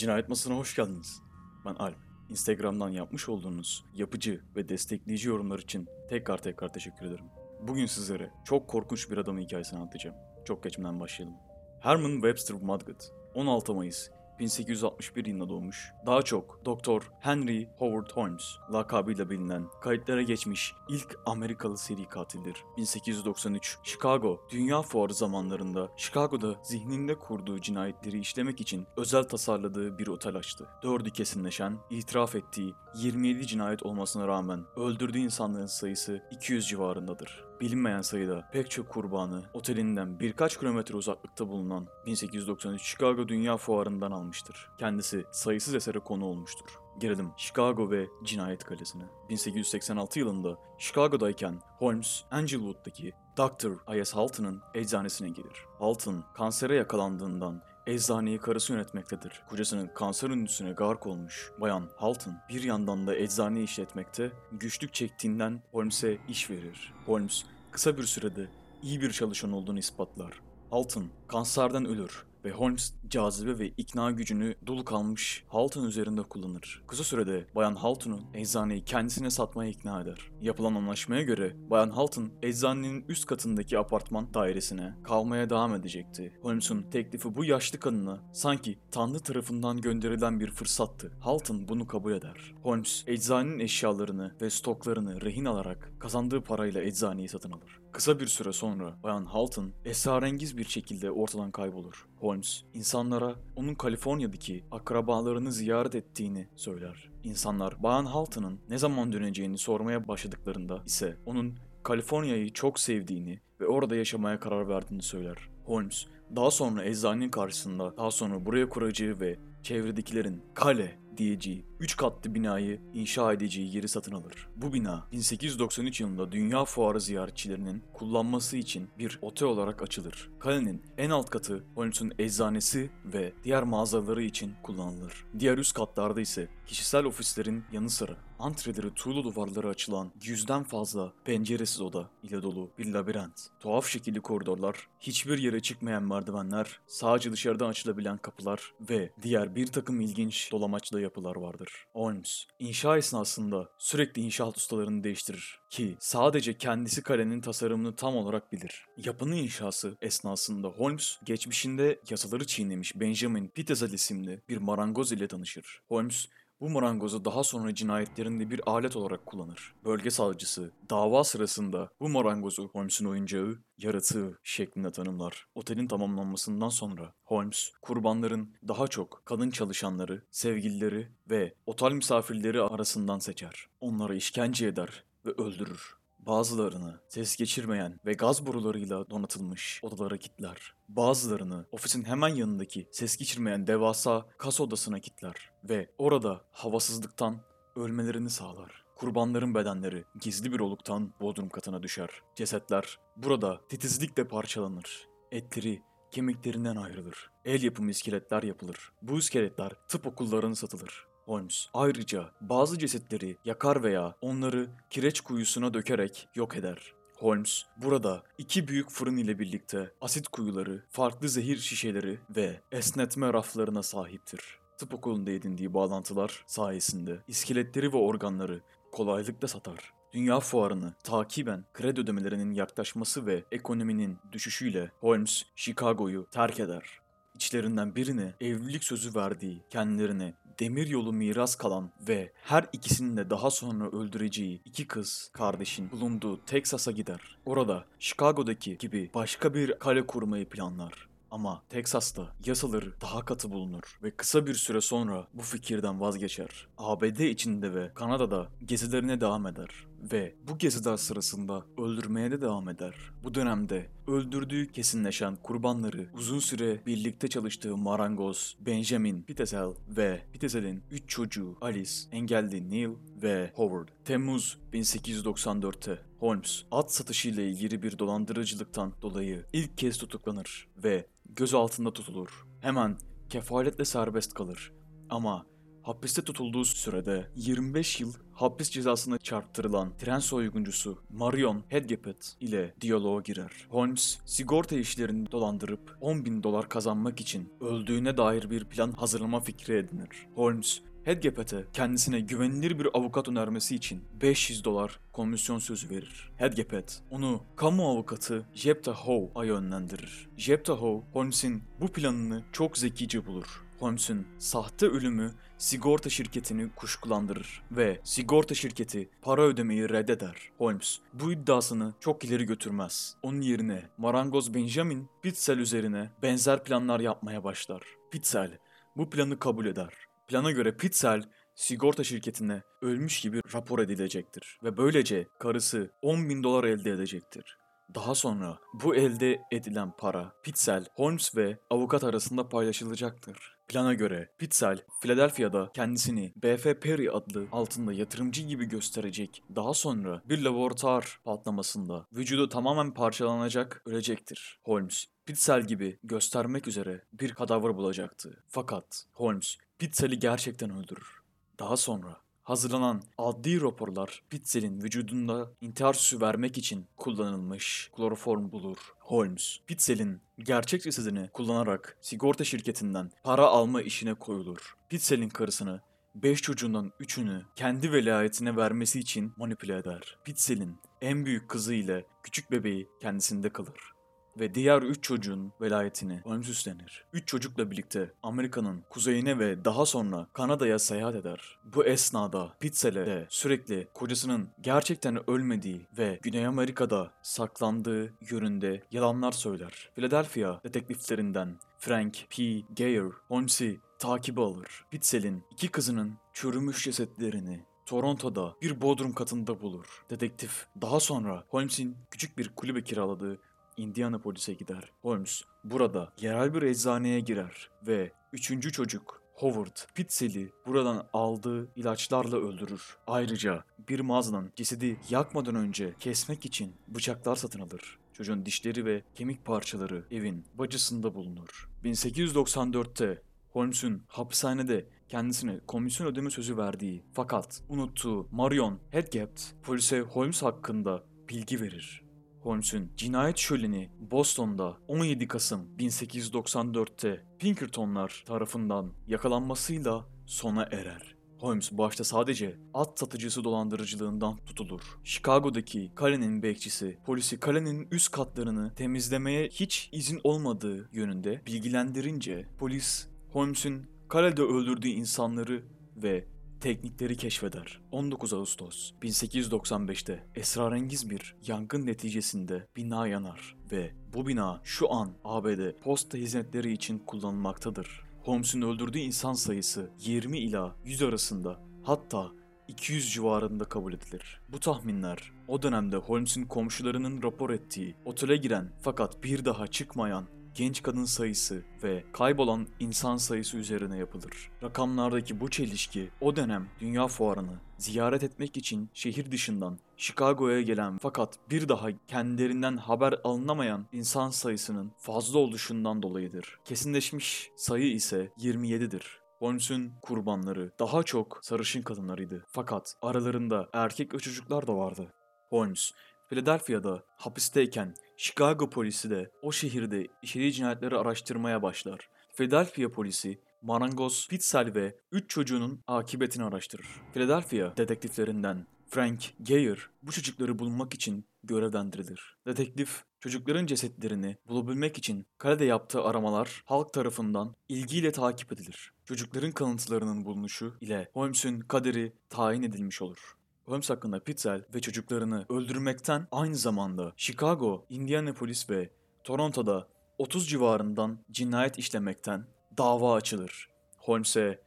Cinayet Masası'na hoş geldiniz. Ben Alp. Instagram'dan yapmış olduğunuz yapıcı ve destekleyici yorumlar için tekrar tekrar teşekkür ederim. Bugün sizlere çok korkunç bir adamın hikayesini anlatacağım. Çok geçmeden başlayalım. Herman Webster Mudgett, 16 Mayıs 1861 yılında doğmuş. Daha çok Doktor Henry Howard Holmes lakabıyla bilinen kayıtlara geçmiş ilk Amerikalı seri katildir. 1893 Chicago Dünya Fuarı zamanlarında Chicago'da zihninde kurduğu cinayetleri işlemek için özel tasarladığı bir otel açtı. Dördü kesinleşen, itiraf ettiği 27 cinayet olmasına rağmen öldürdüğü insanların sayısı 200 civarındadır. Bilinmeyen sayıda pek çok kurbanı otelinden birkaç kilometre uzaklıkta bulunan 1893 Chicago Dünya Fuarı'ndan almıştır. Kendisi sayısız esere konu olmuştur. Gelelim Chicago ve Cinayet Kalesi'ne. 1886 yılında Chicago'dayken Holmes, Angelwood'daki Dr. I.S. Halton'ın eczanesine gelir. Halton kansere yakalandığından eczaneyi karısı yönetmektedir. Kocasının kanser ünlüsüne gark olmuş Bayan Halton bir yandan da eczaneyi işletmekte güçlük çektiğinden Holmes'e iş verir. Holmes kısa bir sürede iyi bir çalışan olduğunu ispatlar. Halton kanserden ölür ve Holmes cazibe ve ikna gücünü dolu kalmış Halton üzerinde kullanır. Kısa sürede Bayan Halton'u eczaneyi kendisine satmaya ikna eder. Yapılan anlaşmaya göre Bayan Halton eczanenin üst katındaki apartman dairesine kalmaya devam edecekti. Holmes'un teklifi bu yaşlı kadına sanki Tanrı tarafından gönderilen bir fırsattı. Halton bunu kabul eder. Holmes eczanenin eşyalarını ve stoklarını rehin alarak kazandığı parayla eczaneyi satın alır. Kısa bir süre sonra Bayan Halton esrarengiz bir şekilde ortadan kaybolur. Holmes insanlara onun Kaliforniya'daki akrabalarını ziyaret ettiğini söyler. İnsanlar Bayan Halton'ın ne zaman döneceğini sormaya başladıklarında ise onun Kaliforniya'yı çok sevdiğini ve orada yaşamaya karar verdiğini söyler. Holmes daha sonra eczanenin karşısında daha sonra buraya kuracağı ve çevredekilerin kale diyeceği 3 katlı binayı inşa edeceği yeri satın alır. Bu bina 1893 yılında Dünya Fuarı ziyaretçilerinin kullanması için bir otel olarak açılır. Kalenin en alt katı Holmes'un eczanesi ve diğer mağazaları için kullanılır. Diğer üst katlarda ise kişisel ofislerin yanı sıra antreleri tuğla duvarları açılan yüzden fazla penceresiz oda ile dolu bir labirent. Tuhaf şekilli koridorlar, hiçbir yere çıkmayan merdivenler, sadece dışarıdan açılabilen kapılar ve diğer bir takım ilginç dolamaçlı yapılar vardır. Holmes, inşa esnasında sürekli inşaat ustalarını değiştirir ki sadece kendisi kalenin tasarımını tam olarak bilir. Yapının inşası esnasında Holmes, geçmişinde yasaları çiğnemiş Benjamin Pitezel isimli bir marangoz ile tanışır. Holmes, bu marangozu daha sonra cinayetlerinde bir alet olarak kullanır. Bölge savcısı dava sırasında bu marangozu Holmes'un oyuncağı, yaratığı şeklinde tanımlar. Otelin tamamlanmasından sonra Holmes kurbanların daha çok kadın çalışanları, sevgilileri ve otel misafirleri arasından seçer. Onlara işkence eder ve öldürür. Bazılarını ses geçirmeyen ve gaz borularıyla donatılmış odalara kilitler. Bazılarını ofisin hemen yanındaki ses geçirmeyen devasa kas odasına kilitler ve orada havasızlıktan ölmelerini sağlar. Kurbanların bedenleri gizli bir oluktan bodrum katına düşer. Cesetler burada titizlikle parçalanır. Etleri kemiklerinden ayrılır. El yapımı iskeletler yapılır. Bu iskeletler tıp okullarına satılır. Holmes ayrıca bazı cesetleri yakar veya onları kireç kuyusuna dökerek yok eder. Holmes burada iki büyük fırın ile birlikte asit kuyuları, farklı zehir şişeleri ve esnetme raflarına sahiptir. Tıp okulunda edindiği bağlantılar sayesinde iskeletleri ve organları kolaylıkla satar. Dünya fuarını takiben kredi ödemelerinin yaklaşması ve ekonominin düşüşüyle Holmes Chicago'yu terk eder. İçlerinden birine evlilik sözü verdiği, kendilerine demir yolu miras kalan ve her ikisini de daha sonra öldüreceği iki kız kardeşin bulunduğu Texas'a gider. Orada Chicago'daki gibi başka bir kale kurmayı planlar. Ama Teksas'ta yasaları daha katı bulunur ve kısa bir süre sonra bu fikirden vazgeçer. ABD içinde ve Kanada'da gezilerine devam eder ve bu geziler sırasında öldürmeye de devam eder. Bu dönemde öldürdüğü kesinleşen kurbanları uzun süre birlikte çalıştığı marangoz Benjamin Pitezel ve Pitezel'in 3 çocuğu Alice, engelli Neil ve Howard. Temmuz 1894'te Holmes at satışıyla ilgili bir dolandırıcılıktan dolayı ilk kez tutuklanır ve göz altında tutulur. Hemen kefaletle serbest kalır. Ama hapiste tutulduğu sürede 25 yıl hapis cezasına çarptırılan tren soyguncusu Marion Hedgepet ile diyaloğa girer. Holmes, sigorta işlerini dolandırıp 10 bin dolar kazanmak için öldüğüne dair bir plan hazırlama fikri edinir. Holmes, Hedgepet'e kendisine güvenilir bir avukat önermesi için 500 dolar komisyon sözü verir. Hedgepet onu kamu avukatı Jepta Howe'a yönlendirir. Jepta Howe, Holmes'in bu planını çok zekice bulur. Holmes'un sahte ölümü sigorta şirketini kuşkulandırır ve sigorta şirketi para ödemeyi reddeder. Holmes bu iddiasını çok ileri götürmez. Onun yerine marangoz Benjamin Pitzel üzerine benzer planlar yapmaya başlar. Pitzel bu planı kabul eder. Plana göre Pitzel sigorta şirketine ölmüş gibi rapor edilecektir ve böylece karısı 10 bin dolar elde edecektir. Daha sonra bu elde edilen para Pitzel, Holmes ve avukat arasında paylaşılacaktır. Plana göre Pitzel, Philadelphia'da kendisini B.F. Perry adlı altında yatırımcı gibi gösterecek. Daha sonra bir laboratuvar patlamasında vücudu tamamen parçalanacak, ölecektir. Holmes, Pitzel gibi göstermek üzere bir kadavra bulacaktı. Fakat Holmes, Pitzel'i gerçekten öldürür. Daha sonra hazırlanan adli raporlar Pitzel'in vücudunda intihar süsü vermek için kullanılmış kloroform bulur. Holmes, Pitzel'in gerçek cesedini kullanarak sigorta şirketinden para alma işine koyulur. Pitzel'in karısını 5 çocuğundan 3'ünü kendi velayetine vermesi için manipüle eder. Pitzel'in en büyük kızı ile küçük bebeği kendisinde kalır ve diğer 3 çocuğun velayetini Holmes üstlenir. 3 çocukla birlikte Amerika'nın kuzeyine ve daha sonra Kanada'ya seyahat eder. Bu esnada Pitzel'e de sürekli kocasının gerçekten ölmediği ve Güney Amerika'da saklandığı yönünde yalanlar söyler. Philadelphia detektiflerinden Frank P. Geyer Holmes'i takibe alır. Pitzel'in iki kızının çürümüş cesetlerini Toronto'da bir bodrum katında bulur. Dedektif daha sonra Holmes'in küçük bir kulübe kiraladığı Indianapolis'e gider. Holmes burada yerel bir eczaneye girer ve üçüncü çocuk Howard Pitzel'i buradan aldığı ilaçlarla öldürür. Ayrıca bir mağazadan cesedi yakmadan önce kesmek için bıçaklar satın alır. Çocuğun dişleri ve kemik parçaları evin bacısında bulunur. 1894'te Holmes'un hapishanede kendisine komisyon ödeme sözü verdiği fakat unuttuğu Marion Hedgept polise Holmes hakkında bilgi verir. Holmes'un cinayet şöleni Boston'da 17 Kasım 1894'te Pinkertonlar tarafından yakalanmasıyla sona erer. Holmes başta sadece at satıcısı dolandırıcılığından tutulur. Chicago'daki kalenin bekçisi polisi kalenin üst katlarını temizlemeye hiç izin olmadığı yönünde bilgilendirince polis Holmes'un kalede öldürdüğü insanları ve teknikleri keşfeder. 19 Ağustos 1895'te esrarengiz bir yangın neticesinde bina yanar ve bu bina şu an ABD posta hizmetleri için kullanılmaktadır. Holmes'un öldürdüğü insan sayısı 20 ila 100 arasında hatta 200 civarında kabul edilir. Bu tahminler o dönemde Holmes'un komşularının rapor ettiği otele giren fakat bir daha çıkmayan genç kadın sayısı ve kaybolan insan sayısı üzerine yapılır. Rakamlardaki bu çelişki o dönem dünya fuarını ziyaret etmek için şehir dışından Chicago'ya gelen fakat bir daha kendilerinden haber alınamayan insan sayısının fazla oluşundan dolayıdır. Kesinleşmiş sayı ise 27'dir. Holmes'un kurbanları daha çok sarışın kadınlarıydı. Fakat aralarında erkek çocuklar da vardı. Holmes, Philadelphia'da hapisteyken Chicago polisi de o şehirde işlediği cinayetleri araştırmaya başlar. Philadelphia polisi marangoz Pitzel ve 3 çocuğunun akıbetini araştırır. Philadelphia detektiflerinden Frank Geyer bu çocukları bulmak için görevlendirilir. Detektif çocukların cesetlerini bulabilmek için kalede yaptığı aramalar halk tarafından ilgiyle takip edilir. Çocukların kalıntılarının bulunuşu ile Holmes'un kaderi tayin edilmiş olur. Holmes hakkında Pitzel ve çocuklarını öldürmekten aynı zamanda Chicago, Indianapolis ve Toronto'da 30 civarından cinayet işlemekten dava açılır. Holmes'e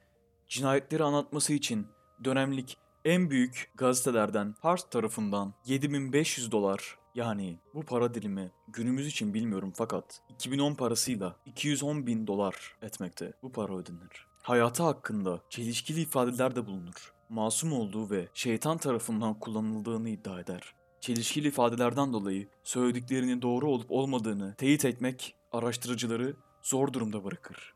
cinayetleri anlatması için dönemlik en büyük gazetelerden Hearst tarafından 7500 dolar yani bu para dilimi günümüz için bilmiyorum fakat 2010 parasıyla 210 bin dolar etmekte bu para ödenir. Hayatı hakkında çelişkili ifadeler de bulunur masum olduğu ve şeytan tarafından kullanıldığını iddia eder. Çelişkili ifadelerden dolayı söylediklerinin doğru olup olmadığını teyit etmek araştırıcıları zor durumda bırakır.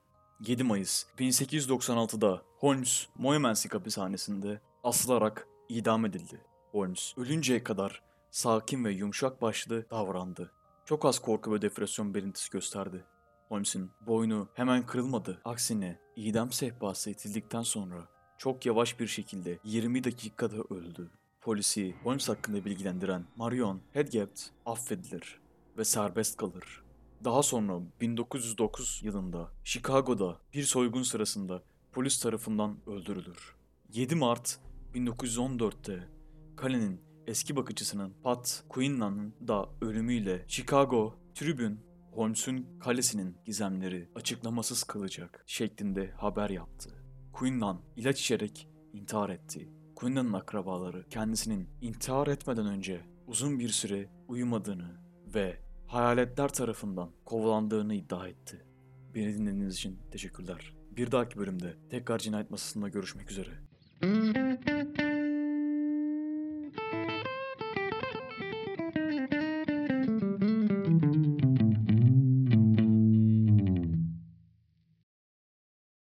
7 Mayıs 1896'da Holmes Moymensick hapishanesinde asılarak idam edildi. Holmes ölünceye kadar sakin ve yumuşak başlı davrandı. Çok az korku ve depresyon belirtisi gösterdi. Holmes'un boynu hemen kırılmadı. Aksine idam sehpası itildikten sonra çok yavaş bir şekilde 20 dakikada öldü. Polisi Holmes hakkında bilgilendiren Marion Hedgept affedilir ve serbest kalır. Daha sonra 1909 yılında Chicago'da bir soygun sırasında polis tarafından öldürülür. 7 Mart 1914'te kalenin eski bakıcısının Pat Quinlan'ın da ölümüyle Chicago Tribune Holmes'un kalesinin gizemleri açıklamasız kalacak şeklinde haber yaptı. Quinlan ilaç içerek intihar etti. Quinlan'ın akrabaları kendisinin intihar etmeden önce uzun bir süre uyumadığını ve hayaletler tarafından kovalandığını iddia etti. Beni dinlediğiniz için teşekkürler. Bir dahaki bölümde tekrar cinayet masasında görüşmek üzere.